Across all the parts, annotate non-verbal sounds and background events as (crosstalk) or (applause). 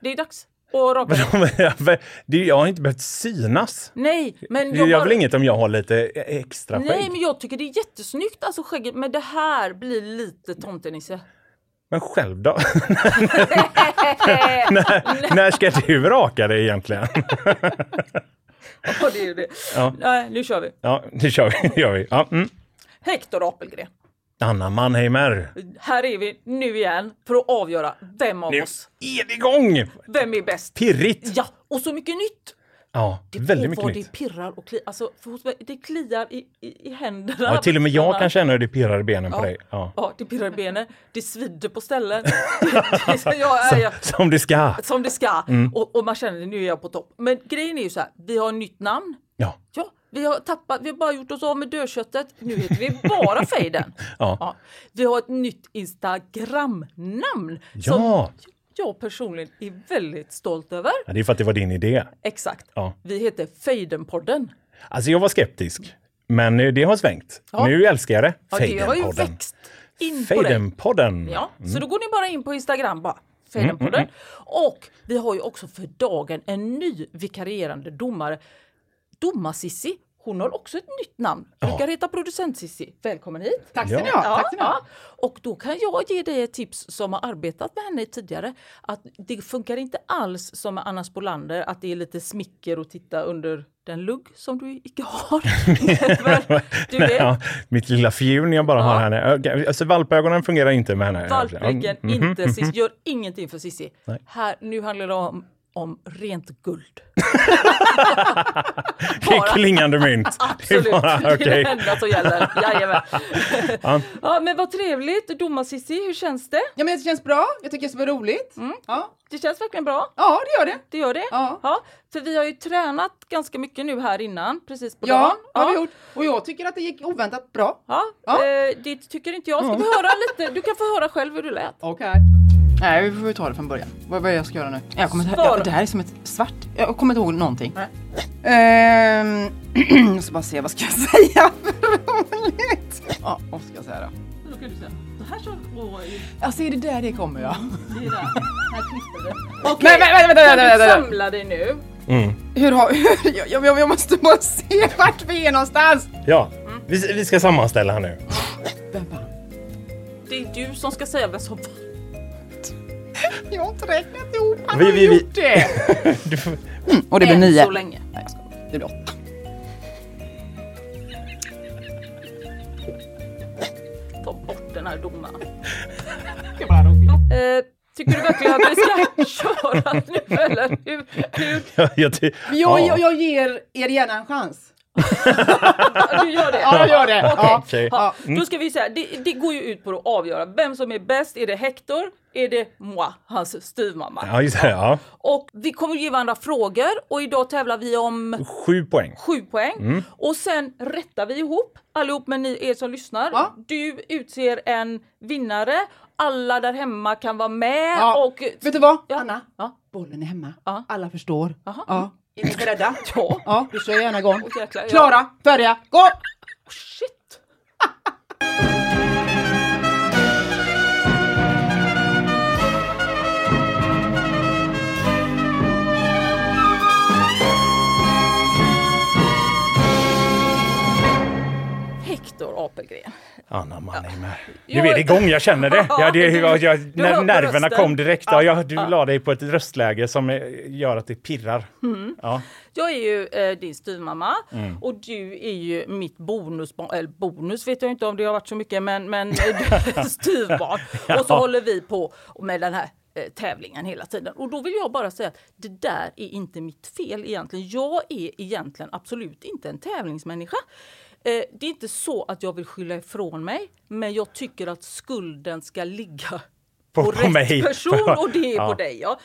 Det är dags att raka jag har inte behövt synas. Nej, men Det jag gör bara- väl inget om jag har lite extra skägg? Nej, men jag tycker det är jättesnyggt alltså skägget, men det här blir lite tomtenisse. Men själv då? (laughs) när, (laughs) när ska du raka dig egentligen? Ja, det är ju det. Ja. Nej, nu kör vi. ja, det kör vi. (laughs) Gör vi. Ja, mm. Hector Apelgren. Anna Mannheimer. Här är vi nu igen för att avgöra vem av Nu oss, är det igång! vem är bäst. Pirrigt! Ja, och så mycket nytt. Ja, Det, väldigt mycket nytt. det pirrar och kliar. Alltså, mig, det kliar i, i, i händerna. Ja, till och med jag Ja. kan känna hur det pirrar i benen på Ja. dig. Ja. Ja, det pirrar i benen. Det svider på ställen. (laughs) Jag- Som det ska. som det ska. Mm. Och, och man känner nu är jag på topp. Men grejen är ju så här, vi har ett nytt namn. Ja. Ja, vi har tappat, vi har bara gjort oss av med dödköttet. Nu heter vi bara Fejden. (laughs) Ja. Vi har ett nytt Instagram-namn Ja. som jag personligen är väldigt stolt över. ja, det är för att det var din idé. Exakt. Ja. Vi heter Fejdenpodden. Alltså jag var skeptisk. Men det har svängt. Ja. Nu älskar jag det. Ja, det har ju Fejdenpodden. växt in. Fejdenpodden. Ja, så då går ni bara in på Instagram bara. Fejdenpodden. Och vi har ju också för dagen en ny vikarierande domare. Domar-Sissi. Hon har också ett nytt namn. Brukar heta producent-Sissi. Välkommen hit. Tack ska Ja. ni ha. Tack ska ni ha. Och då kan jag ge dig ett tips som har arbetat med henne tidigare. Att det funkar inte alls som med Anna Spolander att det är lite smicker och titta under den lugg som du icke har. (laughs) Du vet, Ja, mitt lilla fjun jag bara Ja. har. Okej, Alltså valpögonen fungerar inte med henne. Valpblicken, Mm, inte Cissi. Gör ingenting för Cissi. Nej. Här, nu handlar det om, om rent guld. (laughs) Det är klingande mynt. (laughs) Absolut, Det är bara, det är det enda som gäller. Jajamän. (laughs) Ja. ja, men vad trevligt. Domar-Cissi, hur känns det? Ja, men det känns bra. Jag tycker det vara roligt. Ja. Det känns verkligen bra. ja, det gör det. Det gör det? Ja. För vi har ju tränat ganska mycket nu här innan, precis på Ja, dagen. har vi gjort. Och jag tycker att det gick oväntat bra. Ja, Ja. Eh, det tycker inte jag. Ska vi höra lite? Du kan få höra själv hur du lät. Okej. Nej, vi får ta det från början. Vad vad jag ska göra nu? Jag kommer inte, jag, det här är som ett svart... Jag kommer inte ihåg någonting. Nej. Ehm, (clears throat) jag ska bara se, vad ska jag (laughs) säga för roligt? Ja, vad ska jag säga då? Då kan du säga. Det här så... Åh, Alltså är det där det kommer ja. det är där. Här klipper vi. (laughs) Men, Okej, vänta, kan du samla dig nu? Mm. Hur har... (laughs) Hur, jag, jag, jag måste bara se vart vi är någonstans. Ja, vi, vi ska sammanställa här nu. Vem fan? Det är du som ska säga vem som (laughs) Jag har inte räknat ihop. Han Vi- har vi- vi- gjort det. (laughs) Du får, Och det blir Än nio. så länge. Nej, jag skojar. Det blir åtta. Ta bort den här domaren. Eh, tycker du verkligen att vi ska (laughs) köra nu eller hur? hur? jag, jag, ty- Jag, ja. jag, jag ger er gärna en chans. (laughs) Du gör det? Ja, jag gör det. Ja. Okej. Ja, då ska vi säga, det, det går ju ut på att avgöra vem som är bäst. Är det Hector? Är det moi, hans styvmamma? Ja, just det. Ja. Och vi kommer ge varandra frågor och idag tävlar vi om Sju poäng. sju poäng. Och sen rättar vi ihop allihop med ni er som lyssnar. Ja. Du utser en vinnare. Alla där hemma kan vara med Ja. och... Vet du vad, Ja. Anna? Ja. Bollen är hemma. Ja. Alla förstår. Jaha. Ja. Är ni beredda? (laughs) Ja. Ja, du kör gärna igång. Jäklar, ja. Klara, färdiga, gå! Shit! Hector Apelgren. Anna Mannheimer. Jo, är igång, jag känner det. (laughs) Ja, det jag, jag, när nerverna kom direkt. Ja, jag, du la dig på ett röstläge som gör att det pirrar. Mm. Ja. Jag är ju eh, din styvmamma Mm. och du är ju mitt bonusbarn, eller bonus vet jag inte om det har varit så mycket men, men (laughs) styvbarn. Och så håller vi på med den här eh, tävlingen hela tiden. Och då vill jag bara säga att det där är inte mitt fel egentligen. Jag är egentligen absolut inte en tävlingsmänniska. Eh, det är inte så att jag vill skylla ifrån mig men jag tycker att skulden ska ligga På- (laughs) på, på rätt mig. person (laughs) och det är Ja. på dig. Ja.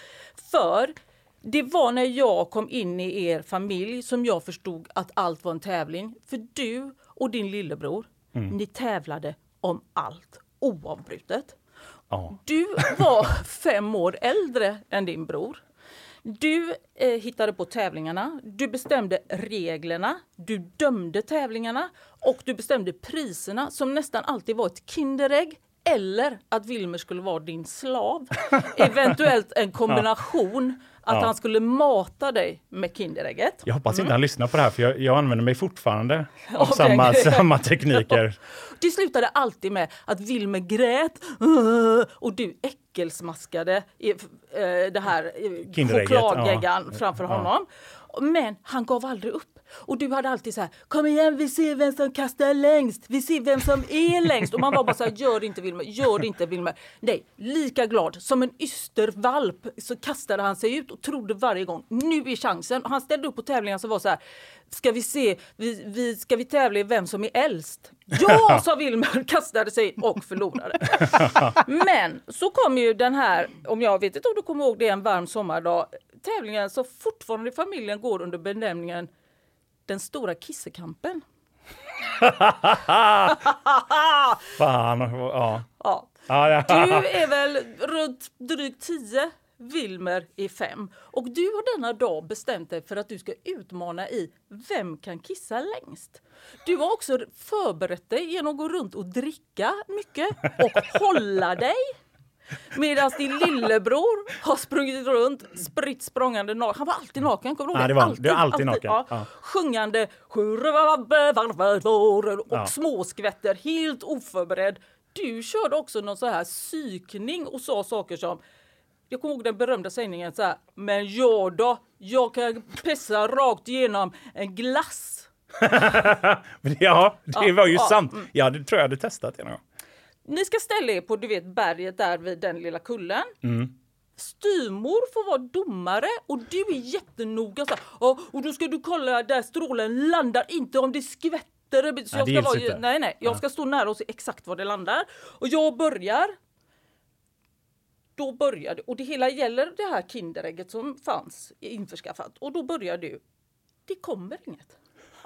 För det var när jag kom in i er familj som jag förstod att allt var en tävling. För du och din lillebror, Mm. ni tävlade om allt oavbrutet. Ja. Du var (laughs) fem år äldre än din bror. Du eh, hittade på tävlingarna, du bestämde reglerna, du dömde tävlingarna. Och du bestämde priserna som nästan alltid var ett Kinderägg eller att Wilmer skulle vara din slav. (laughs) Eventuellt en kombination att Ja. han skulle mata dig med Kinderägget. Jag hoppas inte han lyssnar på det här för jag, jag använder mig fortfarande (laughs) av den samma, (laughs) samma tekniker. (laughs) Det slutade alltid med att Wilmer grät och du äckelsmaskade i, eh, det här eh, chokladgeggan ja. framför Ja. honom. Men han gav aldrig upp. Och du hade alltid så här, kom igen vi ser vem som kastar längst, vi ser vem som är längst. Och man var bara så här, gör det inte Wilmer, gör det inte Wilmer. Nej, lika glad som en ystervalp så kastade han sig ut och trodde varje gång, nu är chansen. Och han ställde upp på tävlingar som var så här, ska vi se, vi, vi, ska vi tävla i vem som är äldst? Ja, sa Wilmer, kastade sig och förlorade. Men så kom ju den här, om jag vet inte om du kommer ihåg det, en varm sommardag, tävlingen som fortfarande i familjen går under benämningen den stora kissekampen. (laughs) Fan, ja. Ja. Du är väl runt drygt 10, Wilmer är 5. Och du har denna dag bestämt dig för att du ska utmana i Vem kan kissa längst? Du har också förberett dig genom att gå runt och dricka mycket och hålla dig. Medan din lillebror har sprungit runt spritt språngande naken. Han var alltid naken, kommer du ihåg det var han. Det är alltid naken. Ja. Sjungande och Ja. småskvätter, helt oförberedd. Du körde också någon så här psykning och sa saker som jag kommer ihåg den berömda sägningen så här, men jag då, jag kan pissa rakt igenom en glass. (laughs) Ja, det Ja, var ju ja, sant. Ja, det tror jag hade testat. någon gång. Ni ska ställa er på du vet berget där vid den lilla kullen. Mm. Styrmor får vara domare och du är jättenoga. Så "Ja, och då ska du kolla där strålen landar inte om det skvätter. Så Nej, jag ska vara, nej, nej, jag ska stå nära och se exakt var det landar. Och jag börjar. Då börjar det. Och det hela gäller det här Kinderägget som fanns införskaffat. Och då börjar du. Det kommer inget.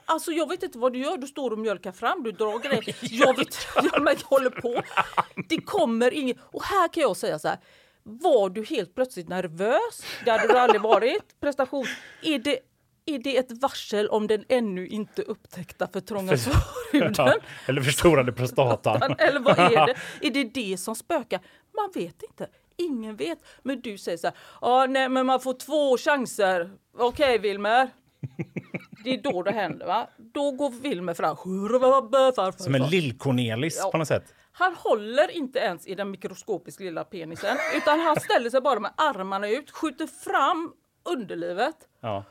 Alltså jag vet inte vad du gör. Du står och mjölkar fram, du drar grejer. (laughs) Jag vet men jag håller på. Det kommer inget. Och här kan jag säga så här. Var du helt plötsligt nervös? Det hade du aldrig varit. Prestation. Är det, är det ett varsel om den ännu inte upptäckta för trånga (laughs) Ja, eller förstorade prostatan. (laughs) Eller vad är det? Är det det som spökar? Man vet inte. Ingen vet. Men du säger så här, ja nej men man får två chanser. Okej Wilmer. Det är då det händer va? Då går Wilmer fram. Som en lill-Cornelis Ja. på något sätt. Han håller inte ens i den mikroskopiskt lilla penisen utan han ställer sig bara med armarna ut, skjuter fram underlivet Ja.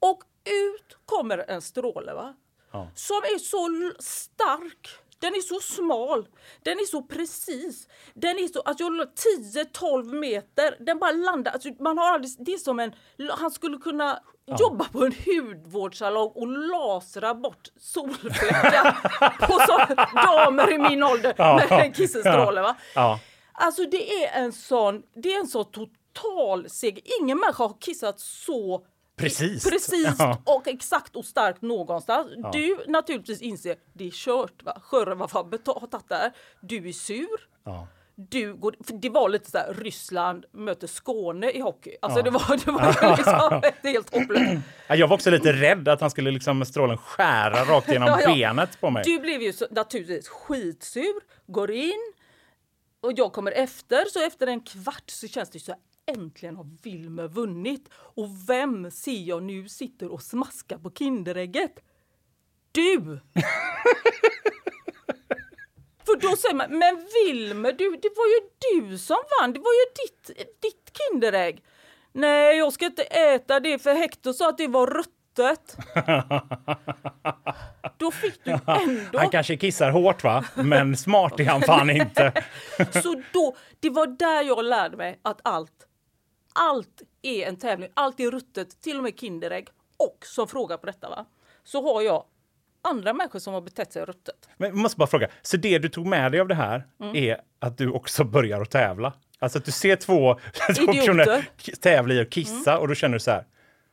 och ut kommer en stråle va? Ja. Som är så stark. Den är så smal. Den är så precis. Den är så, alltså jag la 10-12 meter. Den bara landar. Alltså man har aldrig, det är som en, han skulle kunna jobba på en hudvårdssalong och lasra bort solfläckar (laughs) på så, damer i min ålder med en kissestråle. Va? Ja. Alltså det är en sån, det är en sån total seger. Ingen människa har kissat så Precis. precis Ja. och exakt och starkt någonstans. Du naturligtvis inser det är kört. Va? Skörren var fan beta- har tagit där. Du är sur. Ja. Du går, för det var lite så här Ryssland möter Skåne i hockey. Alltså det var, det var liksom (laughs) helt hopplöst. Ja, Jag var också lite rädd att han skulle liksom med strålen skära rakt genom (laughs) Ja, ja. benet på mig. Du blev ju så, naturligtvis skitsur, går in och jag kommer efter. Så efter en kvart så känns det så här, äntligen har Wilmer vunnit. Och vem ser jag nu sitter och smaskar på Kinderägget? Du! (laughs) För då säger man, men Wilmer, du, det var ju du som vann. Det var ju ditt, ditt Kinderägg. Nej, jag ska inte äta det för Hector sa att det var ruttet. (laughs) Då fick du ändå... Han kanske kissar hårt va? Men smart är han fan inte. (laughs) Så då, det var där jag lärde mig att allt, allt är en tävling. Allt är ruttet, till och med Kinderägg. Och som fråga på detta va, så har jag andra människor som har betett sig ruttet. Men jag måste bara fråga, så det du tog med dig av det här Mm. är att du också börjar att tävla? Alltså att du ser två, (laughs) två personer tävla i att kissa och då känner du så här,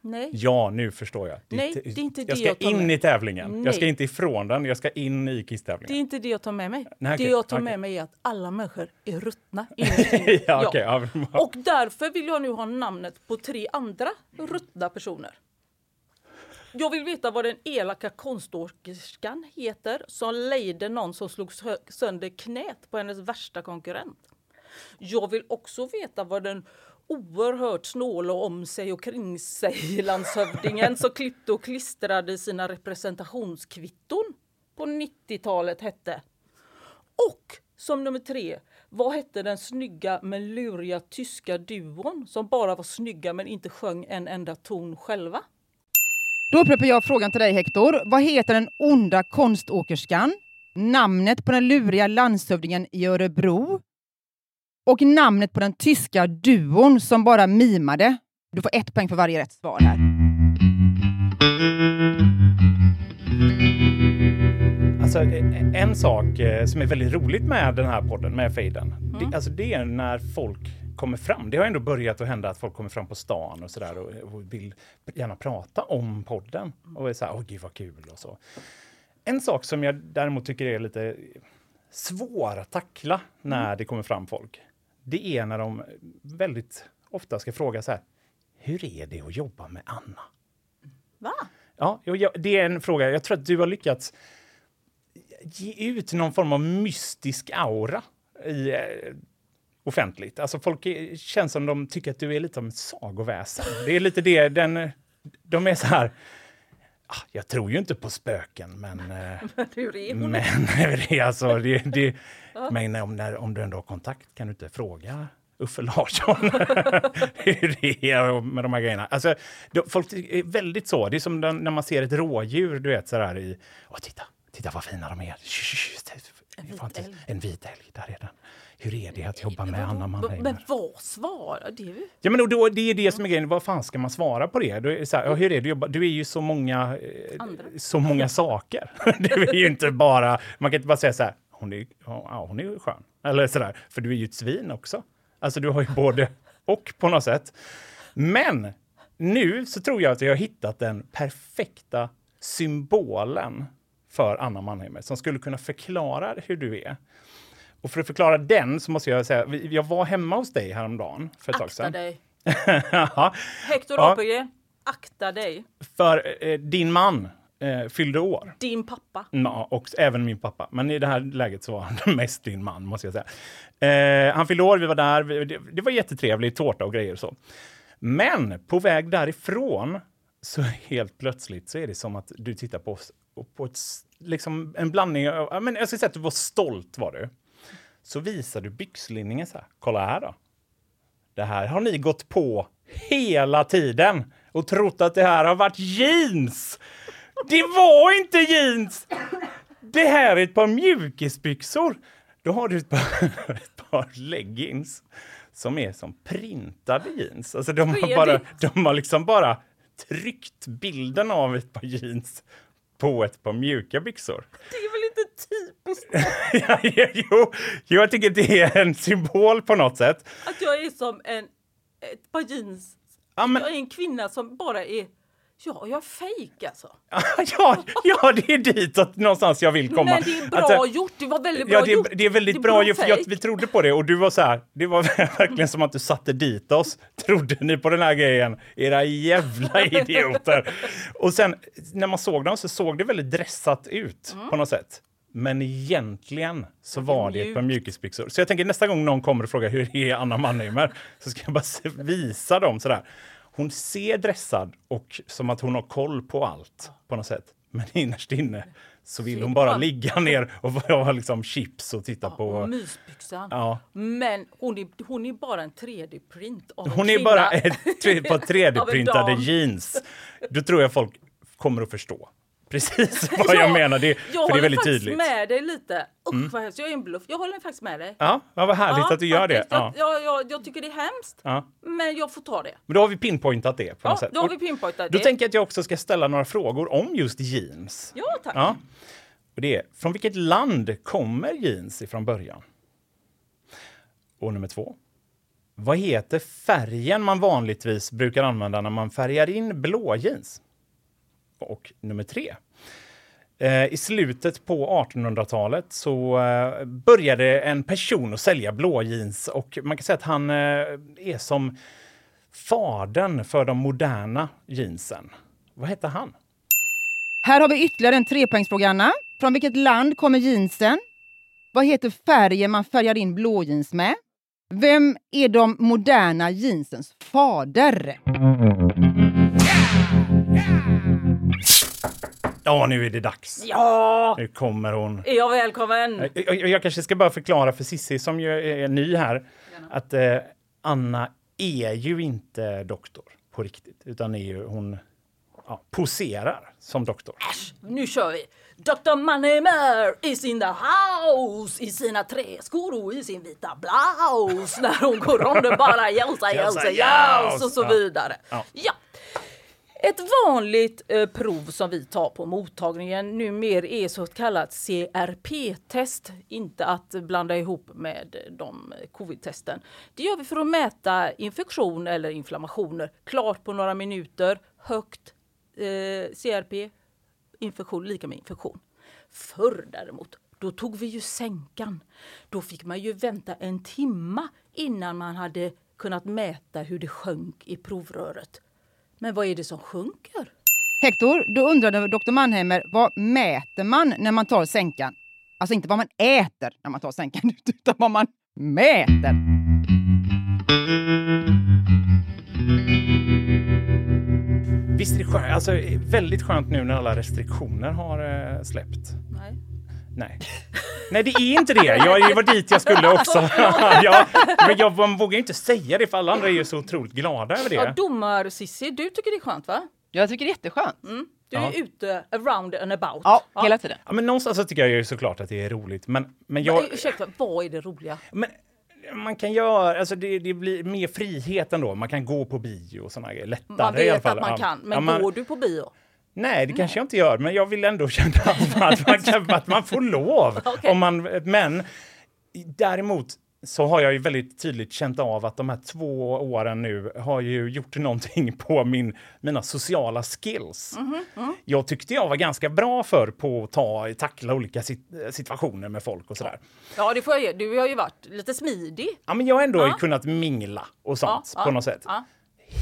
Nej. ja nu förstår jag. Nej, det är inte jag det ska jag in med. i tävlingen. Jag ska Nej. inte ifrån den, jag ska in i Det är kisstävlingen. inte det jag tar med mig. Nej, det jag tar okej. med mig är att alla människor är ruttna inuti (laughs) ja, ja. Och därför vill jag nu ha namnet på tre andra ruttna personer. Jag vill veta vad den elaka konståkerskan heter som lejde någon som slog sönder knät på hennes värsta konkurrent. Jag vill också veta vad den oerhört snåla om sig och kring sig landshövdingen som klippte och klistrade sina representationskvitton på 90-talet hette. Och som nummer tre, vad hette den snygga men luriga tyska duon som bara var snygga men inte sjöng en enda ton själva? Då upprepar jag frågan till dig Hector. Vad heter den onda konståkerskan? Namnet på den luriga landshövdingen i Örebro? Och namnet på den tyska duon som bara mimade? Du får ett poäng för varje rätt svar här. Alltså, en sak eh, som är väldigt roligt med den här podden, med fejden, Mm. det, alltså det är när folk kommer fram. Det har ändå börjat att hända att folk kommer fram på stan och sådär och, och vill gärna prata om podden. Och är så här, åh gud vad kul och så. En sak som jag däremot tycker är lite svår att tackla när Mm. det kommer fram folk, det är när de väldigt ofta ska fråga så här, hur är det att jobba med Anna? Va? Ja, jo, ja, det är en fråga. Jag tror att du har lyckats ge ut någon form av mystisk aura i, eh, offentligt. Alltså folk är, känns som de tycker att du är lite av ett sagoväsen. Det är lite det, den, de är så här, ah, jag tror ju inte på spöken, men... Eh, Hur är hon? men alltså, det, det, men om, när, om du ändå har kontakt, kan du inte fråga Uffe Larsson hur det är med de här grejerna? Alltså, då, folk är väldigt så. Det är som den, när man ser ett rådjur, du vet, så där i... Åh, titta, titta vad fina de är. En vit älg. En vit älg, där är den. Hur är det att jobba med Anna Men, men Mannheimer? vad svarar du? Ja, men då, det är det som är grejen. Vad fan ska man svara på det? Då är så här, ja, hur är det jobba? Du är ju så många, eh, Andra. så många saker. (laughs) det är ju inte bara... Man kan inte bara säga så här, hon är, ja, hon är skön. Eller så där, för du är ju ett svin också. Alltså, du har ju både och på något sätt. Men nu så tror jag att jag har hittat den perfekta symbolen för Anna Mannheimer som skulle kunna förklara hur du är. Och för att förklara den så måste jag säga, jag var hemma hos dig häromdagen för ett tag Akta sedan. dig. Hector (laughs) Ja. Apelgren, akta dig. för eh, din man eh, fyllde år. Din pappa. Ja, och även min pappa. Men i det här läget så var han (laughs) mest din man, måste jag säga. Eh, han fyllde år, vi var där. Vi, det, det var jättetrevligt, tårta och grejer och så. Men på väg därifrån så helt plötsligt så är det som att du tittar på oss och på ett, liksom en blandning av, men jag ska säga att du var stolt var du. Så visar du byxlinningen så här. Kolla här då. Det här har ni gått på hela tiden och trott att det här har varit jeans. Det var inte jeans! Det här är ett par mjukisbyxor. Då har du ett par, (laughs) ett par leggings som är som printade jeans. Alltså de har, bara, de har liksom bara tryckt bilden av ett par jeans på ett par mjuka byxor. Typiskt (laughs) Ja, jo, jo, jag tycker det är en symbol på något sätt. att jag är som en, ett par jeans. Ja, men, Jag är en kvinna som bara är, ja jag är fejk alltså. (laughs) ja, ja, det är ditåt någonstans jag vill komma. Men det är bra Alltså, gjort, det var väldigt bra Ja, det gjort. det är väldigt Det är bra, bra gjort, för jag, vi trodde på det och du var så här, det var (laughs) verkligen som att du satte dit oss. Trodde ni på den här grejen? Era jävla idioter! och sen när man såg dem så såg det väldigt dressat ut Mm. på något sätt. Men egentligen så är var det ett par mjukisbyxor. Så jag tänker nästa gång någon kommer och frågar hur är Anna Mannheimer så ska jag bara visa dem sådär. Hon ser dressad och som att hon har koll på allt på något sätt. Men innerst inne så vill hon bara ligga ner och ha liksom chips och titta Och på... mysbyxan. Ja. Men hon är, hon är bara en 3D-print av en Hon är kvinna. bara ett (laughs) Av en 3D-printade dam. jeans. Då tror jag folk kommer att förstå precis (laughs) vad jag Ja, menar. Det, Jag för det är håller väldigt faktiskt tydligt. Mm. med dig lite. Usch vad hemskt, jag är en bluff. Jag håller faktiskt med dig. Ja, ja, vad härligt Ja, att du gör det. faktiskt. Ja. Jag, jag, jag, jag tycker det är hemskt, Ja. men jag får ta det. Men då har vi pinpointat det på något sätt. då har Och vi pinpointat Då det. tänker jag att jag också ska ställa några frågor om just jeans. Ja, tack. Ja. Och det är, från vilket land kommer jeans ifrån början? Och nummer två, Vad heter färgen man vanligtvis brukar använda när man färgar in blå jeans? Och nummer tre. Eh, I slutet på 1800-talet så eh, började en person att sälja blå jeans och man kan säga att han eh, är som fadern för de moderna jeansen. Vad hette han? Här har vi ytterligare en trepoängsfråga, Anna. Från vilket land kommer jeansen? Vad heter färgen man färgar in blåjeans med? Vem är de moderna jeansens fader? Ja, nu är det dags. Ja! Nu kommer hon. Är jag välkommen? Jag, jag, jag kanske ska bara förklara för Sissi som ju är ny här att eh, Anna är ju inte doktor på riktigt, utan är ju, hon ja, poserar som doktor. Nu kör vi! Dr. Mannheimer is in the house i sina träskor och i sin vita blouse när hon går om det bara jausa, jausa, jaus och så vidare. Ja. Ja. Ett vanligt eh, prov som vi tar på mottagningen numera är så kallat CRP-test. Inte att blanda ihop med de covid-testen. Det gör vi för att mäta infektion eller inflammationer. Klart på några minuter, högt eh, CRP, infektion lika med infektion. Förr däremot, då tog vi ju sänkan. Då fick man ju vänta en timma innan man hade kunnat mäta hur det sjönk i provröret. Men vad är det som sjunker? Hector, då undrade Dr. Mannheimer vad mäter man när man tar sänkan? Alltså inte vad man äter när man tar sänkan, (laughs) utan vad man mäter. Visst är det skönt, alltså, väldigt skönt nu när alla restriktioner har eh, släppt. Nej. Nej. Nej, det är inte det. Jag var dit jag skulle också. (laughs) ja, men jag man vågar inte säga det för alla andra är ju så otroligt glada över Ja, det. domar Sissi, du tycker det är skönt va? Jag tycker det är jätteskönt. Du är Ja. ute around and about. Ja, hela tiden. Ja, men någonstans så tycker jag ju såklart att det är roligt. Men, men Jag... jag, Ursäkta, vad är det roliga? Men man kan göra, alltså det, det blir mer frihet ändå. Man kan gå på bio och sådana grejer lättare Man i alla vet fall. att man Ja. kan, men Ja, man- går du på bio? Nej, det kanske jag inte gör, men jag vill ändå (laughs) känna att man, att man, kan, att man får lov. (laughs) Okej. Om man, men däremot så har jag ju väldigt tydligt känt av att de här två åren nu har ju gjort någonting på min, mina sociala skills. Mhm, Jag tyckte jag var ganska bra för på att ta, tackla olika sit, situationer med folk och sådär. Ja, det får jag ge. Du har ju varit lite smidig. Ja, men jag har ändå Ja. kunnat mingla och sånt Ja, på ja, något sätt. ja.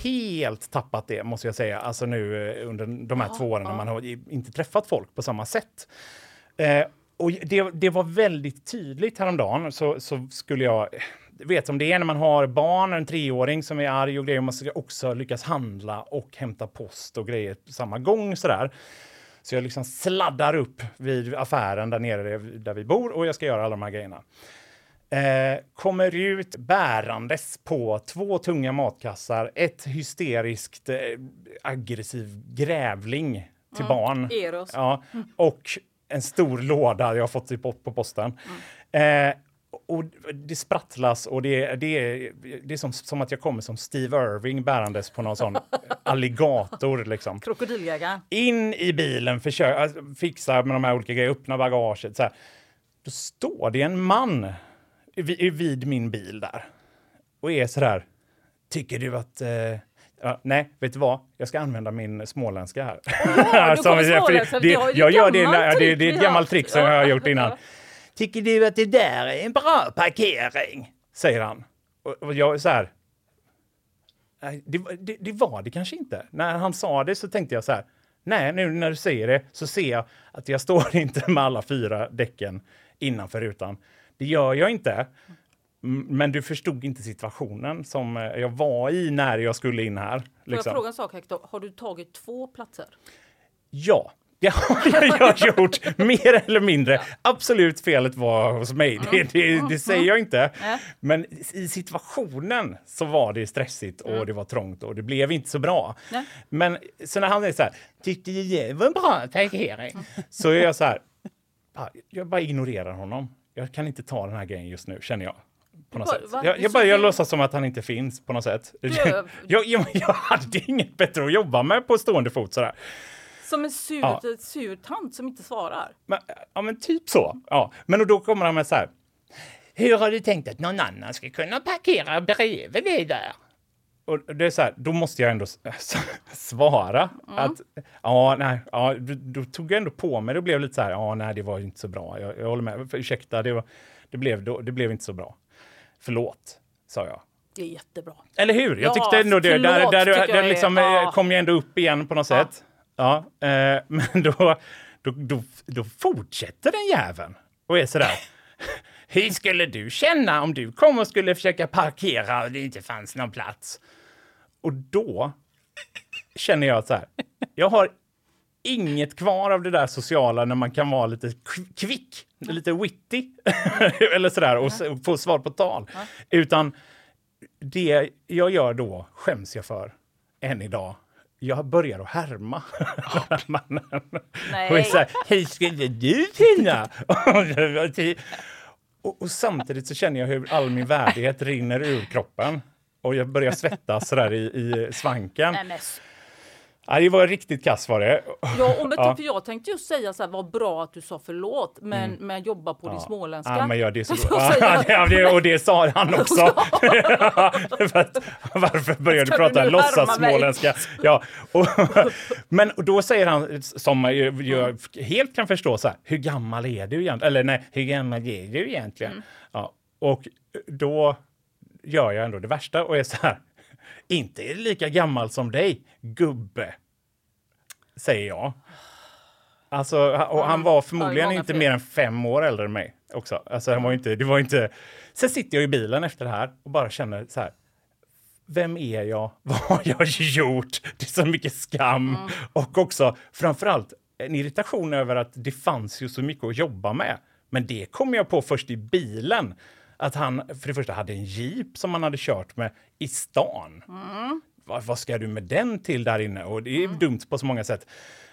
Helt tappat det måste jag säga, alltså nu eh, under de här två åren när man har inte träffat folk på samma sätt. Eh, och det, det var väldigt tydligt häromdagen så, så skulle jag vet som det är när man har barn, en treåring som är arg och grejer, man ska också lyckas handla och hämta post och grejer på samma gång sådär. Så jag liksom sladdar upp vid affären där nere där vi bor och jag ska göra alla de här grejerna. Eh, kommer ut bärandes på två tunga matkassar, ett hysteriskt eh, aggressiv grävling till barn. Eros. Ja, och en stor låda jag har fått po- på posten. Eh, och det sprattlas och det, det, är, det är som, som att jag kommer som Steve Irving bärandes på någon sån (laughs) alligator. Liksom Krokodiljägaren. in i bilen, försöka alltså, fixa med de här olika grejerna, öppna bagaget. Så här. Då står det en man vid, vid min bil där och är så där. Tycker du att... Eh, ja, nej, vet du vad? Jag ska använda min småländska här. Ja, (laughs) Som- småländska, det, det jag gör det, när- det, det är ett gammalt trick som Ja. jag har gjort innan. Tycker du att det där är en bra parkering? Säger han. Och, och jag så här. Nej, det, var- det, det var det kanske inte. När han sa det så tänkte jag så här. Nej, nu när du säger det så ser jag att jag står (laughs) inte med alla fyra däcken innanför rutan. Det gör jag inte. Men du förstod inte situationen som eh, jag var i när jag skulle in här. Får jag Liksom. fråga en sak Hector? Har du tagit två platser? Ja, det har (laughs) jag gjort, mer eller mindre. Absolut felet var hos mig, det, det, det säger jag inte. (laughs) Men i situationen så var det stressigt och det var trångt och det blev inte så bra. Men så när han är så här, tyckte det var en bra parkering? Så är jag så här, ja, jag bara ignorerar honom. Jag kan inte ta den här grejen just nu, känner jag. På något Va- sätt. va? Jag, jag, sitter- låtsas som att han inte finns på något sätt. Du- (laughs) jag, jag, jag hade inget bättre att jobba med på stående fot sådär. Som en sur, Ja. sur tant som inte svarar. Men, ja, men typ så. Ja. Men och då kommer han med så här. hur har du tänkt att någon annan ska kunna parkera bredvid dig där? Och det är så här, då måste jag ändå (laughs) svara att ja, nej, ja, då, tog jag ändå på mig. Det blev lite så här, ja, nej, det var inte så bra. Jag, jag håller med. För, ursäkta, det, var, det, blev, det blev inte så bra. Förlåt, sa jag. Det är jättebra. Eller hur? Jag Ja, tyckte ändå det. Där, förlåt, där, där, jag är- liksom, eh, ja. kom jag ändå upp igen på något Ja. sätt. Ja, eh, (laughs) men då, då, då, då fortsätter den jäveln och är sådär. (laughs) Hur skulle du känna om du kom och skulle försöka parkera och det inte fanns någon plats? Och då känner jag så här. Jag har inget kvar av det där sociala när man kan vara lite kv- kvick, lite witty (laughs) eller sådär och, och få svar på tal. Utan det jag gör då skäms jag för än idag. Jag börjar att härma (laughs) mannen. Nej. Och så här, hur skulle du kunna? (laughs) och, och samtidigt så känner jag hur all min värdighet rinner ur kroppen. Och jag börjar svettas sådär i, i svanken. Nej, men, Ja, det var riktigt kass var det. ja, och men, Ja. för jag tänkte just säga så här, vad bra att du sa förlåt, men, men jobba på din småländska. Mm. Ja, men ja, det så (laughs) ja, det, och det sa han (laughs) också. (laughs) Att, varför började du prata nu låtsas härma mig? småländska? Ja, och, men då säger han, som jag helt kan förstå, så här, hur gammal är du egentligen? Eller nej, hur gammal är du egentligen? Mm. Ja, och då gör jag ändå det värsta och är så här, inte lika gammal som dig, gubbe, säger jag. Alltså, och han var förmodligen många inte fel. mer än fem år äldre än mig också. Alltså, han var inte, det var inte... Sen sitter jag i bilen efter det här och bara känner så här. Vem är jag? (laughs) Vad har jag gjort? Det är så mycket skam. Och också framförallt en irritation över att det fanns ju så mycket att jobba med. Men det kom jag på först i bilen. Att han för det första hade en jeep som han hade kört med i stan. Vad, vad ska du med den till där inne? Och det är dumt på så många sätt.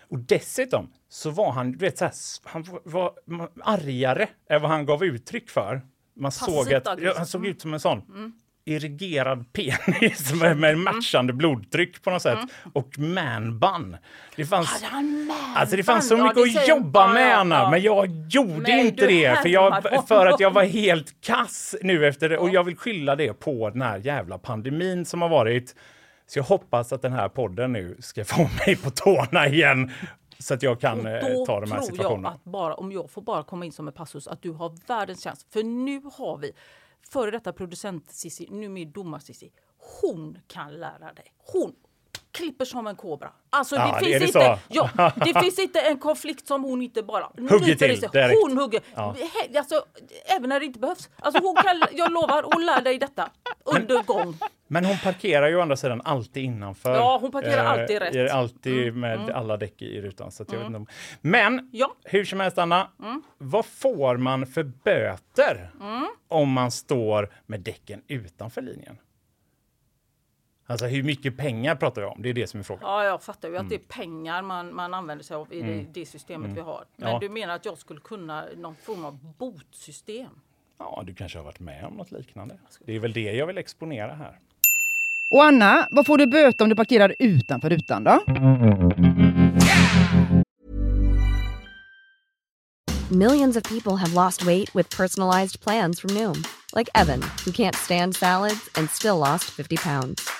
Och dessutom så var han, du vet, så här, han var- argare än vad han gav uttryck för. Man såg att, ja, han såg ut som en sån irrigerad penis (laughs) med, med matchande blodtryck på något sätt. Och manbun. Det fanns, han man alltså det fanns så? Ja, mycket det att jobba ja, med, ja, Anna. ja. Men jag gjorde Nej, inte det. För, jag, för att jag var (laughs) helt kass nu efter det. Och jag vill skylla det på den här jävla pandemin som har varit. Så jag hoppas att den här podden nu ska (laughs) få mig på tårna igen. Så att jag kan eh, Då ta de här tror situationerna. jag att bara, om jag får bara komma in som en passus, att du har världens chans. För nu har vi före detta producent Cissi, numera domar Cissi. Hon kan lära dig. Hon klipper som en kobra. Alltså Ja, det, är finns inte, ja, (laughs) det finns inte en konflikt som hon inte bara Hugger till direkt. Hon hugger. He- Alltså, även när det inte behövs. Alltså, hon kan, (laughs) jag lovar, hon lär dig detta under gång. Men hon parkerar ju å andra sidan alltid innanför. Ja, hon parkerar alltid rätt. Mm, Alltid med alla däck i rutan. Så jag vet inte om... Men Ja. hur som helst, Anna. Vad får man för böter om man står med däcken utanför linjen? Alltså hur mycket pengar pratar vi om? Det är det som är frågan. Ja, jag fattar ju att det är Mm. pengar man, man använder sig av i det, det systemet vi har. Men Ja. du menar att jag skulle kunna någon form av botsystem? Ja, du kanske har varit med om något liknande. Det är väl det jag vill exponera här. Och Anna, vad får du böta om du parkerar utanför rutan då? Millions of people have lost weight with personalized plans from Noom, like Evan, who can't stand salads and still lost 50 pounds.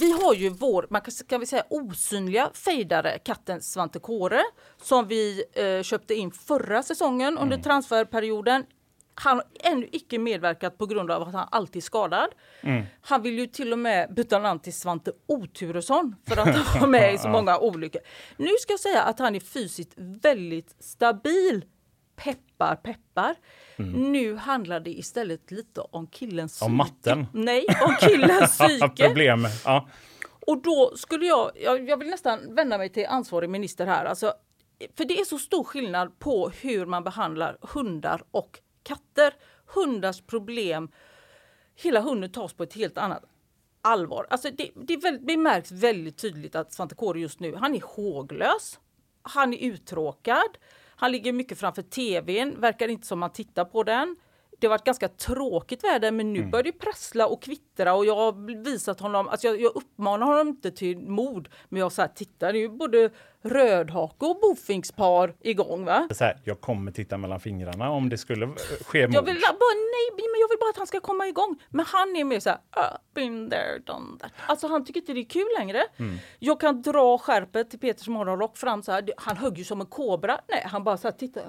Vi har ju vår, man kan, kan vi säga osynliga fejdare, katten Svante Kåre, som vi eh, köpte in förra säsongen under transferperioden. Han har ännu icke medverkat på grund av att han alltid är skadad. Han vill ju till och med byta namn till Svante Oturesson för att han var med i så (laughs) många olyckor. Nu ska jag säga att han är fysiskt väldigt stabil. Peppar, peppar. Nu handlar det istället lite om killens psyke. Om matten? Nej, om killens (laughs) psyke. Problem. Ja. Och då skulle jag, jag, jag vill nästan vända mig till ansvarig minister här. Alltså, för det är så stor skillnad på hur man behandlar hundar och katter. Hundars problem, hela hunden tas på ett helt annat allvar. Alltså det, det, väldigt, det märks väldigt tydligt att Svante Kåre just nu, han är håglös. Han är uttråkad. Han ligger mycket framför tvn, verkar inte som man tittar på den. Det har varit ganska tråkigt väder men nu börjar det prassla och kvittra och jag har visat honom, alltså jag, jag uppmanar honom inte till mod men jag säger titta det är ju både rödhake och bofinkspar igång va. Så här, jag kommer titta mellan fingrarna om det skulle eh, ske mord. Jag vill bara, nej, men jag vill bara att han ska komma igång. Men han är mer så här, uh, been there, done that. Alltså han tycker inte det är kul längre. Jag kan dra skärpet till Peters morgonrock fram så här. Han högg ju som en kobra. Nej, han bara så här, titta.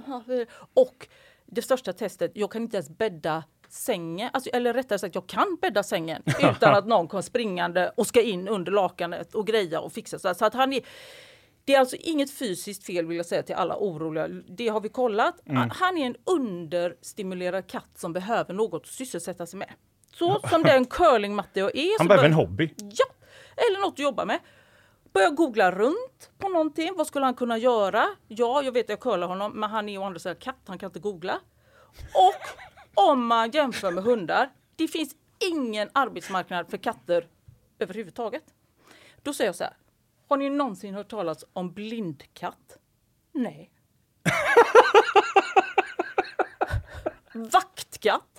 Och det största testet, jag kan inte ens bädda sängen, alltså, eller rättare sagt jag kan bädda sängen (laughs) utan att någon kommer springande och ska in under lakanet och greja och fixa. Så, att han är, det är alltså inget fysiskt fel vill jag säga till alla oroliga. Det har vi kollat. Han är en understimulerad katt som behöver något att sysselsätta sig med. Så som den curlingmatte jag är. Han behöver en hobby. Ja, eller något att jobba med. Börja googla runt på någonting. Vad skulle han kunna göra? Ja, jag vet att jag curlar honom, men han är å andra sidan katt. Han kan inte googla. Och om man jämför med hundar, det finns ingen arbetsmarknad för katter överhuvudtaget. Då säger jag så här. Har ni någonsin hört talas om blindkatt? Nej. (laughs) Vaktkatt?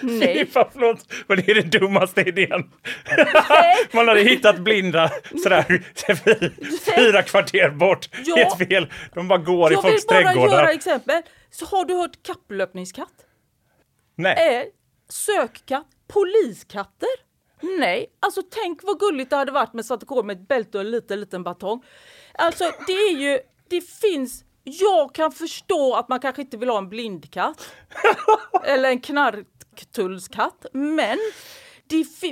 Nej. (laughs) Fan, förlåt, men det är den dummaste idén. (laughs) Man hade hittat blinda sådär (laughs) fyra kvarter bort. Ja. Helt fel. De bara går i Jag vill folks bara göra trädgårdar. exempel. Så har du hört kapplöpningskatt? Nej. Eh, sökkatt? Poliskatter? Nej, alltså tänk vad gulligt det hade varit med Svante Kåre med ett bälte och en liten, liten batong. Alltså det är ju, det finns, jag kan förstå att man kanske inte vill ha en blindkatt. eller en knarktullskatt, men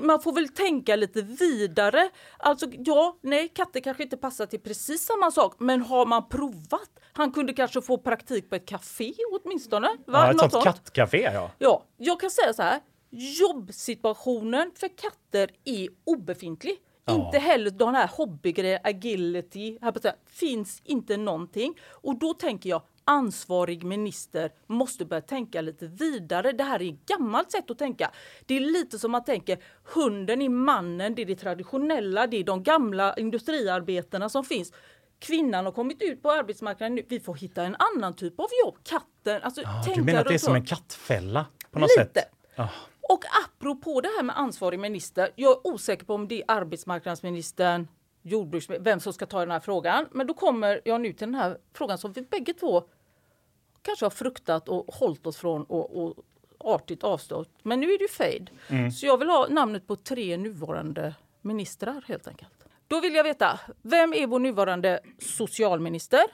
man får väl tänka lite vidare. Alltså ja, nej, katter kanske inte passar till precis samma sak, men har man provat? Han kunde kanske få praktik på ett café åtminstone. Va? Ja, ett Något sånt kattcafé, ja. Ja, jag kan säga så här. Jobbsituationen för katter är obefintlig. Inte heller de här hobbygrejer, agility, här på finns inte någonting. Och då tänker jag ansvarig minister måste börja tänka lite vidare. Det här är ett gammalt sätt att tänka. Det är lite som man tänker hunden är mannen, det är det traditionella, det är de gamla industriarbetarna som finns. Kvinnan har kommit ut på arbetsmarknaden nu. Vi får hitta en annan typ av jobb. Katten, alltså tänka du menar att det är som en kattfälla på något Lite. sätt? Ja. Och apropå det här med ansvarig minister. Jag är osäker på om det är arbetsmarknadsministern, jordbruksministern, vem som ska ta den här frågan. Men då kommer jag nu till den här frågan som vi bägge två kanske har fruktat och hållit oss från och, och artigt avstått. Men nu är det ju fade. Så jag vill ha namnet på tre nuvarande ministrar helt enkelt. Då vill jag veta, vem är vår nuvarande socialminister,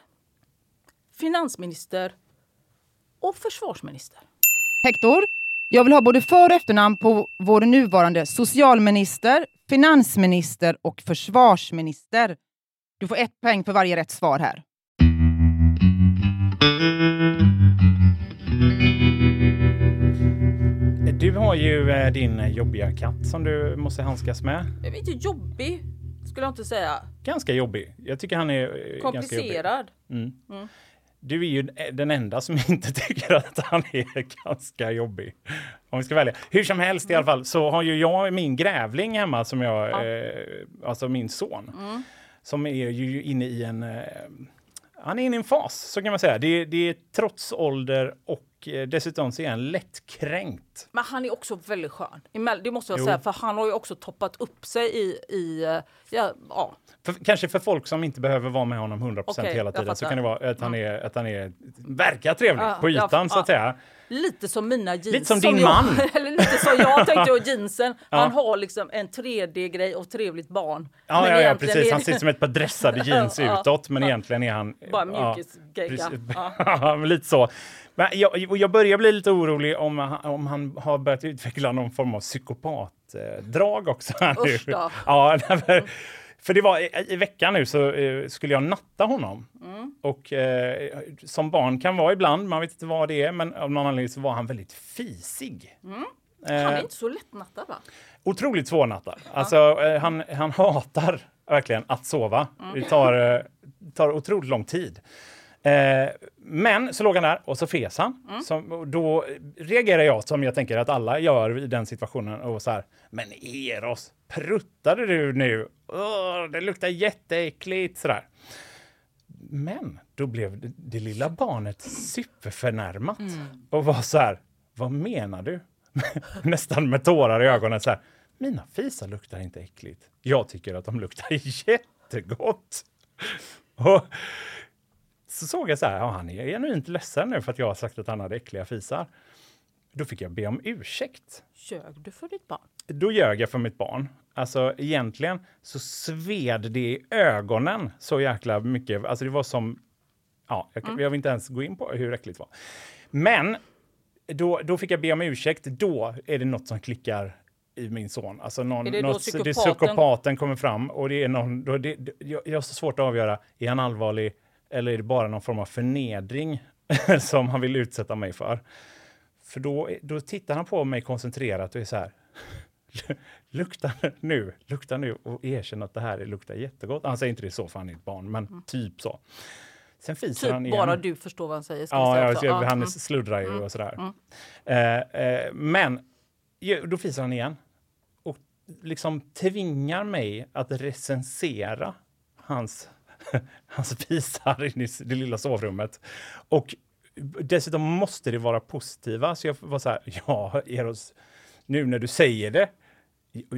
finansminister och försvarsminister? Hector, jag vill ha både för och efternamn på vår nuvarande socialminister, finansminister och försvarsminister. Du får ett poäng för varje rätt svar här. Du har ju eh, din eh, jobbiga katt som du måste handskas med. Jag vet inte, jobbig skulle jag inte säga. Ganska jobbig. Jag tycker han är eh, ganska jobbig. Komplicerad. Du är ju den enda som (laughs) inte tycker att han är (laughs) ganska jobbig. Om vi ska välja. Hur som helst i alla fall så har ju jag min grävling hemma som jag, eh, alltså min son. Som är ju inne i en, eh, han är inne i en fas så kan man säga. Det, det är trots ålder och eh, dessutom så är han lättkränkt. Men han är också väldigt skön. Det måste jag Jo. säga, för han har ju också toppat upp sig i... i eh, ja, ja. För, kanske för folk som inte behöver vara med honom 100% Okej, hela jag tiden så kan det vara att han är, att han är verkar trevlig Ja, på ytan så att ja. säga. Lite som mina jeans. Lite som din jag, man. (laughs) Eller lite som jag tänkte och jeansen. (laughs) Han har liksom en 3D-grej och trevligt barn. Ja, ja, ja precis. Han ser ut som ett par dressade (laughs) jeans utåt, men egentligen är han... Bara mjukisgegga. Ja. Lite så. Men jag, jag börjar bli lite orolig om, om han har börjat utveckla någon form av psykopatdrag också. Usch då. Ja, för, för det var i, i veckan nu så eh, skulle jag natta honom. Mm. Och eh, som barn kan vara ibland, man vet inte vad det är, men av någon anledning så var han väldigt fisig. Mm. Han är Eh, inte så lättnattad va? otroligt svårnattad. Alltså, eh, han, han hatar verkligen att sova. Det tar, eh, tar otroligt lång tid. Eh, men så låg han där och så fes han. Som, och då reagerar jag som jag tänker att alla gör i den situationen och så här. Men Eros, pruttade du nu? Åh, det luktar jätteäckligt sådär. Men då blev det, det lilla barnet superförnärmat och var så här. Vad menar du? (laughs) Nästan med tårar i ögonen så här. Mina fisar luktar inte äckligt. Jag tycker att de luktar (laughs) jättegott. Och så såg jag så här, ja, han är genuint ledsen nu för att jag har sagt att han hade äckliga fisar. Då fick jag be om ursäkt. Ljög du för ditt barn? Då ljög jag för mitt barn. Alltså egentligen så sved det i ögonen så jäkla mycket. Alltså det var som, ja, jag, jag vill inte ens gå in på hur äckligt det var. Men då, då fick jag be om ursäkt. Då är det något som klickar i min son. Alltså någon, Är det något, det psykopaten- psykopaten kommer fram och det är någon, då det, jag, jag har så svårt att avgöra, är han allvarlig eller är det bara någon form av förnedring (laughs) som han vill utsätta mig för? För då, då tittar han på mig koncentrerat och är så här. Lukta nu, lukta nu och erkänn att det här luktar jättegott. Han säger inte det så för han är ett barn, men typ så. Sen fiser han Typ igen. bara du förstår vad han säger. ska Ja, säga ja, också. jag, han mm. sluddrar ju och sådär. Eh, eh, men då fiser han igen och liksom tvingar mig att recensera hans, (laughs) hans fisar i det lilla sovrummet. Och dessutom måste det vara positiva. Så jag var så här, (laughs) ja, Eros, nu när du säger det,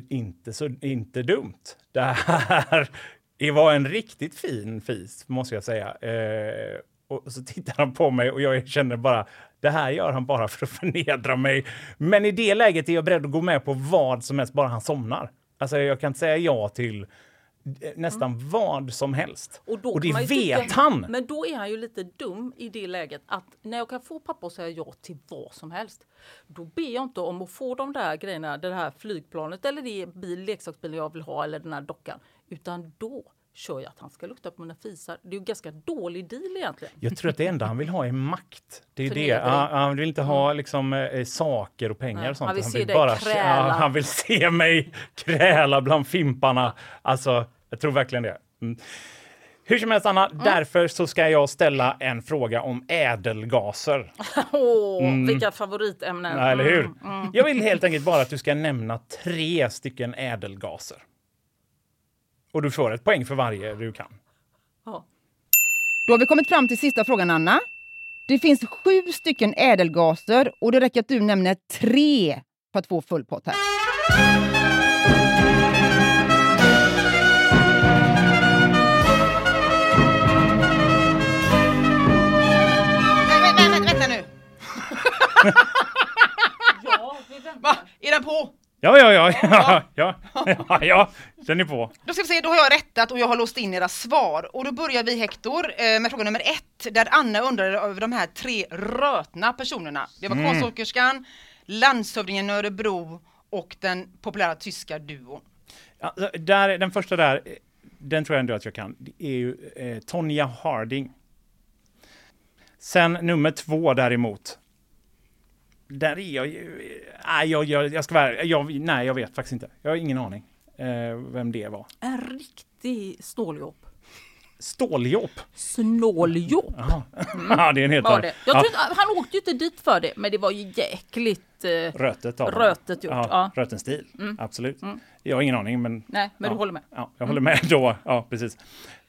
inte så inte dumt. Det här (laughs) det var en riktigt fin fis, måste jag säga. Eh, och så tittar han på mig och jag känner bara, det här gör han bara för att förnedra mig. Men i det läget är jag beredd att gå med på vad som helst, bara han somnar. Alltså jag kan inte säga ja till eh, nästan vad som helst. Och, då och det vet tycka- han. Men då är han ju lite dum i det läget att när jag kan få pappa att säga ja till vad som helst, då ber jag inte om att få de där grejerna, det här flygplanet eller det bil, leksaksbilen jag vill ha eller den här dockan, utan då kör jag att han ska lukta på mina fisar. Det är ju ganska dålig deal egentligen. Jag tror att det enda han vill ha är makt. Det är ju det. Ja, han vill inte ha liksom, eh, saker och pengar Nej, och sånt. han vill se dig bara, kräla. ja, (laughs) han vill se mig kräla bland fimparna. Alltså, jag tror verkligen det. Mm. Hur som helst, Anna, därför så ska jag ställa en fråga om ädelgaser. (laughs) Åh, vilka favoritämnen! Ja, eller hur? Mm, Jag vill helt enkelt bara att du ska nämna tre stycken ädelgaser. Och du får ett poäng för varje du kan. Ja. Då har vi kommit fram till sista frågan, Anna. Det finns sju stycken ädelgaser och det räcker att du nämner tre för att få full pott här. Ja, vi väntar. Va? Är den på? Ja, ja, ja, ja, ja, ja, ja, den är på. Då ska vi se, då har jag rättat och jag har låst in era svar. Och då börjar vi Hector eh, med fråga nummer ett, där Anna undrade över de här tre rötna personerna. Det var konståkerskan, landshövdingen i Örebro och den populära tyska duon. Ja, där, den första där, den tror jag ändå att jag kan. Det är ju eh, Tonya Harding. Sen nummer två däremot. Där är jag ju... Nej, jag, jag, jag ska vara jag, Nej, jag vet faktiskt inte. Jag har ingen aning eh, vem det var. En riktig snåljobb. Ståljobb. Snåljobb (laughs) ja, det är en helt annan. Ja, han åkte ju inte dit för det, men det var ju jäkligt... Eh, Rötet av Rötet gjort, Ja, ja. Mm. Rötens stil. Absolut. Jag har ingen aning, men... nej, men ja. du håller med. Ja, jag håller med då. Ja, precis.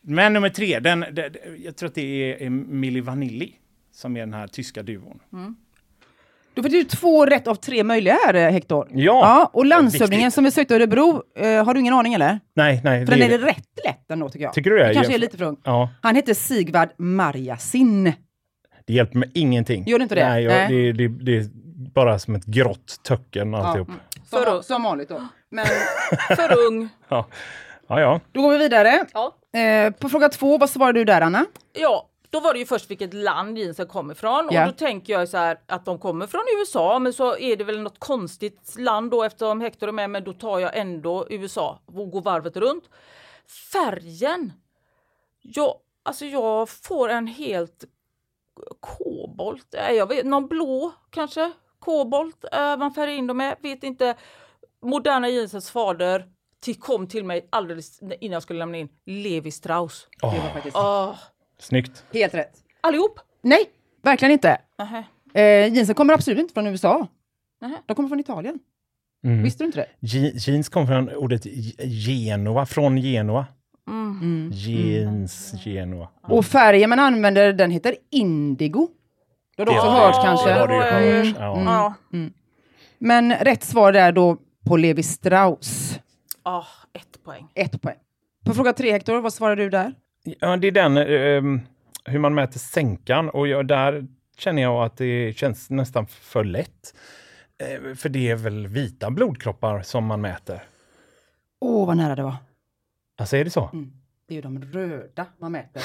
Men nummer tre, den, den, jag tror att det är, är Milli Vanilli som är den här tyska duon. Då får du två rätt av tre möjliga här eh, Hector. Ja. ja och landshövdingen Viktigt. som vi sökte i Örebro, eh, har du ingen aning eller? Nej, nej. För den det är rätt lätt ändå tycker jag. Tycker du det? Det kanske är lite för ung. Ja, Han hette Sigvard Marjasin. det hjälper mig ingenting. Gör det inte det? Nej, jag, Nej. Det, det, det är bara som ett grått töcken alltihop. Som, För- som vanligt då. Men (laughs) För ung. Ja. ja, ja. då går vi vidare. Ja. Eh, på fråga två, vad svarar du där Anna? Ja, då var det ju först vilket land jeansen kom ifrån Ja. och då tänker jag så här att de kommer från USA men så är det väl något konstigt land då eftersom Hector är med men då tar jag ändå USA och går varvet runt. Färgen. Jag, alltså jag får en helt kobolt, Nej, jag vet, någon blå kanske, kobolt eh, man färgar in dem med, vet inte. Moderna jeansens fader till, kom till mig alldeles innan jag skulle lämna in Levi Strauss. Det var faktiskt Åh, Snyggt. helt rätt. allihop? Nej, verkligen inte. Nähä. Eh, jeansen kommer absolut inte från USA. Nähä. De kommer från Italien. Mm. Visste du inte det? Je- Jeans kom från ordet ge- Genua, från Genua. Mm. Jeans, Genua. Och färgen man använder, den heter indigo. Det har du också Ja, hört det kanske. har du Mm. hört. Ja. Ja. Men rätt svar är då på Levi Strauss. Ah, ett poäng. Ett poäng. På fråga tre Hector, vad svarar du där? Ja, det är den, ehm, hur man mäter sänkan och jag, där känner jag att det känns nästan för lätt. Eh, för det är väl vita blodkroppar som man mäter. Åh, vad nära det var. Alltså är det så? Det är ju de röda man mäter.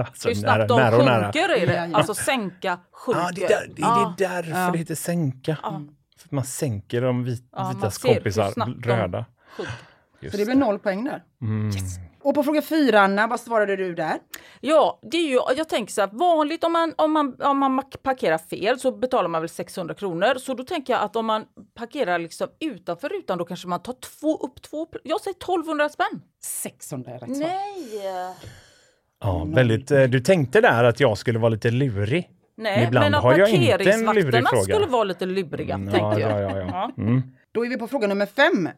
Alltså, (laughs) Hur snabbt de nära nära. sjunker är det. Alltså sänka, sjunker. Ja, det är, där, det, är det är därför Ja. det heter sänka. För att man sänker de vit, Ja, vitas kompisar, de- röda. Så det blir noll poäng där. Mm. Och på fråga fyra, Anna, vad svarade du där? Ja, det är ju, jag tänker så här, vanligt om man, om, man, om man parkerar fel så betalar man väl 600 kronor. Så då tänker jag att om man parkerar liksom utanför rutan då kanske man tar två, upp två, jag säger 1200 spänn. 600 är rätt svar. Nej! Ja, väldigt, eh, du tänkte där att jag skulle vara lite lurig. Nej, Ibland men att har jag inte en lurig parkeringsvakterna fråga. skulle vara lite luriga, Mm, tänker ja, jag. ja, ja, ja. Ja. Mm. Då är vi på fråga nummer fem.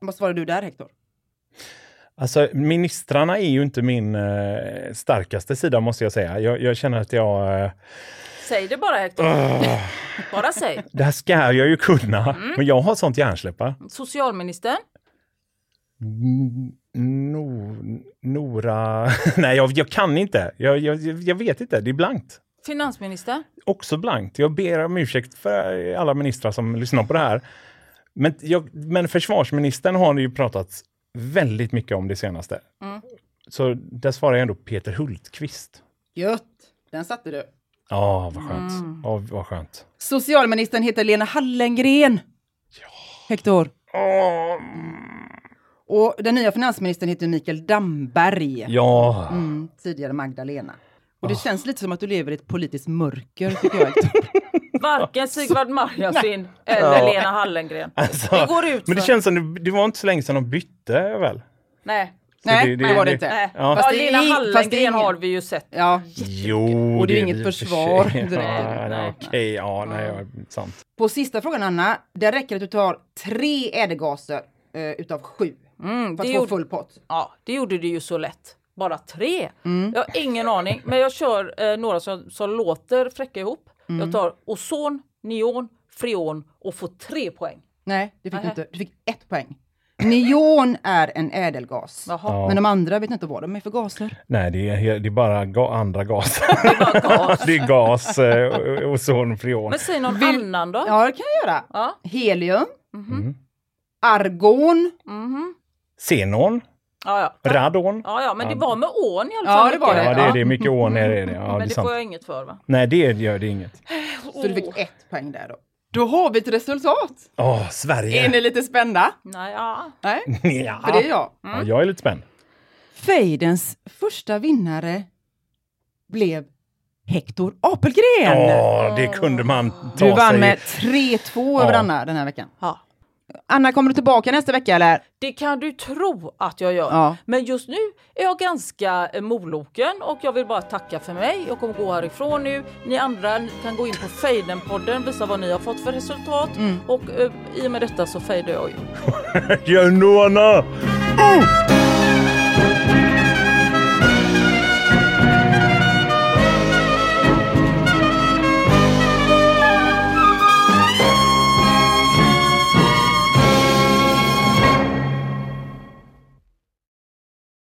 Vad svarar du där, Hector? Alltså, ministrarna är ju inte min eh, starkaste sida måste jag säga. Jag, jag känner att jag... Eh, Säg det bara Hector. Bara säg. det här ska jag ju kunna, Mm. men jag har sånt hjärnsläpp. Socialministern. No, Nora... (laughs) Nej, jag, jag kan inte. Jag, jag, jag vet inte. Det är blankt. Finansminister. Också blankt. Jag ber om ursäkt för alla ministrar som lyssnar på det här. Men, jag, men försvarsministern har ju pratat väldigt mycket om det senaste. Mm. Så där svarar jag ändå Peter Hultqvist. Gött! Den satte du. Ja, vad skönt. Mm. Ja, vad skönt. Socialministern heter Lena Hallengren. Hector. Och den nya finansministern heter Mikael Damberg. Ja, Mm, tidigare Magdalena. Och det känns lite som att du lever i ett politiskt mörker, tycker jag. (laughs) Varken Sigvard Marjasin eller Lena Hallengren. alltså, Det går ut men det känns som det, det var inte så länge sedan de bytte väl? Nej. Nej, det- det, det- var det det- inte. Nej. Ja. Ja, Fast det är Lena det Hallengren har vi ju sett. Ja, Jo, Och det är är inget försvar direkt. Ja, nej, Nej. Okej, ja, nej, ja, sant. på sista frågan Anna, där räcker det att du tar tre ädelgaser eh, utav sju. Mm, För det, att få gjorde, full pott. ja, det gjorde det ju så lätt. Bara tre? Mm. Jag har ingen aning, men jag kör eh, några som, som låter fräcka ihop. Mm. Jag tar ozon, neon, freon och får tre poäng. Nej, det fick du inte. Du fick ett poäng. Neon är en ädelgas. Jaha. Ja. Men de andra vet inte vad de är för gaser. Nej, det är, det är bara ga, andra gaser. Det är gas. (laughs) det är gas, eh, ozon, freon. Men säg någon Vill- annan då. Ja, det kan jag göra. Ja. Helium, Mhm. argon. Mhm. Xenon, Ja, ja. radon. Ja, ja, men det Ja. var med ån i alla Ja, fall. det var det. Ja, det är Ja. det. Mycket ån är det. Ja, det är men det sant. får jag inget för va? Nej, det gör det inget. Så du fick ett poäng där då. Då har vi ett resultat. Åh, Är Sverige! ni lite spända? Nej, ja. Nej, (laughs) Ja. för det är jag. Ja, jag är lite spänd. Fejdens första vinnare blev Hector Apelgren. Åh, det kunde man ta du vann sig... med 3-2 över Ja. Anna den här veckan. ja. Anna, kommer du tillbaka nästa vecka eller? Det kan du tro att jag gör. Ja. Men just nu är jag ganska eh, moloken och jag vill bara tacka för mig. Jag kommer gå härifrån nu. Ni andra kan gå in på Fejden-podden, visa vad ni har fått för resultat. Och eh, i och med detta så fejdar jag ju. (laughs) Janona!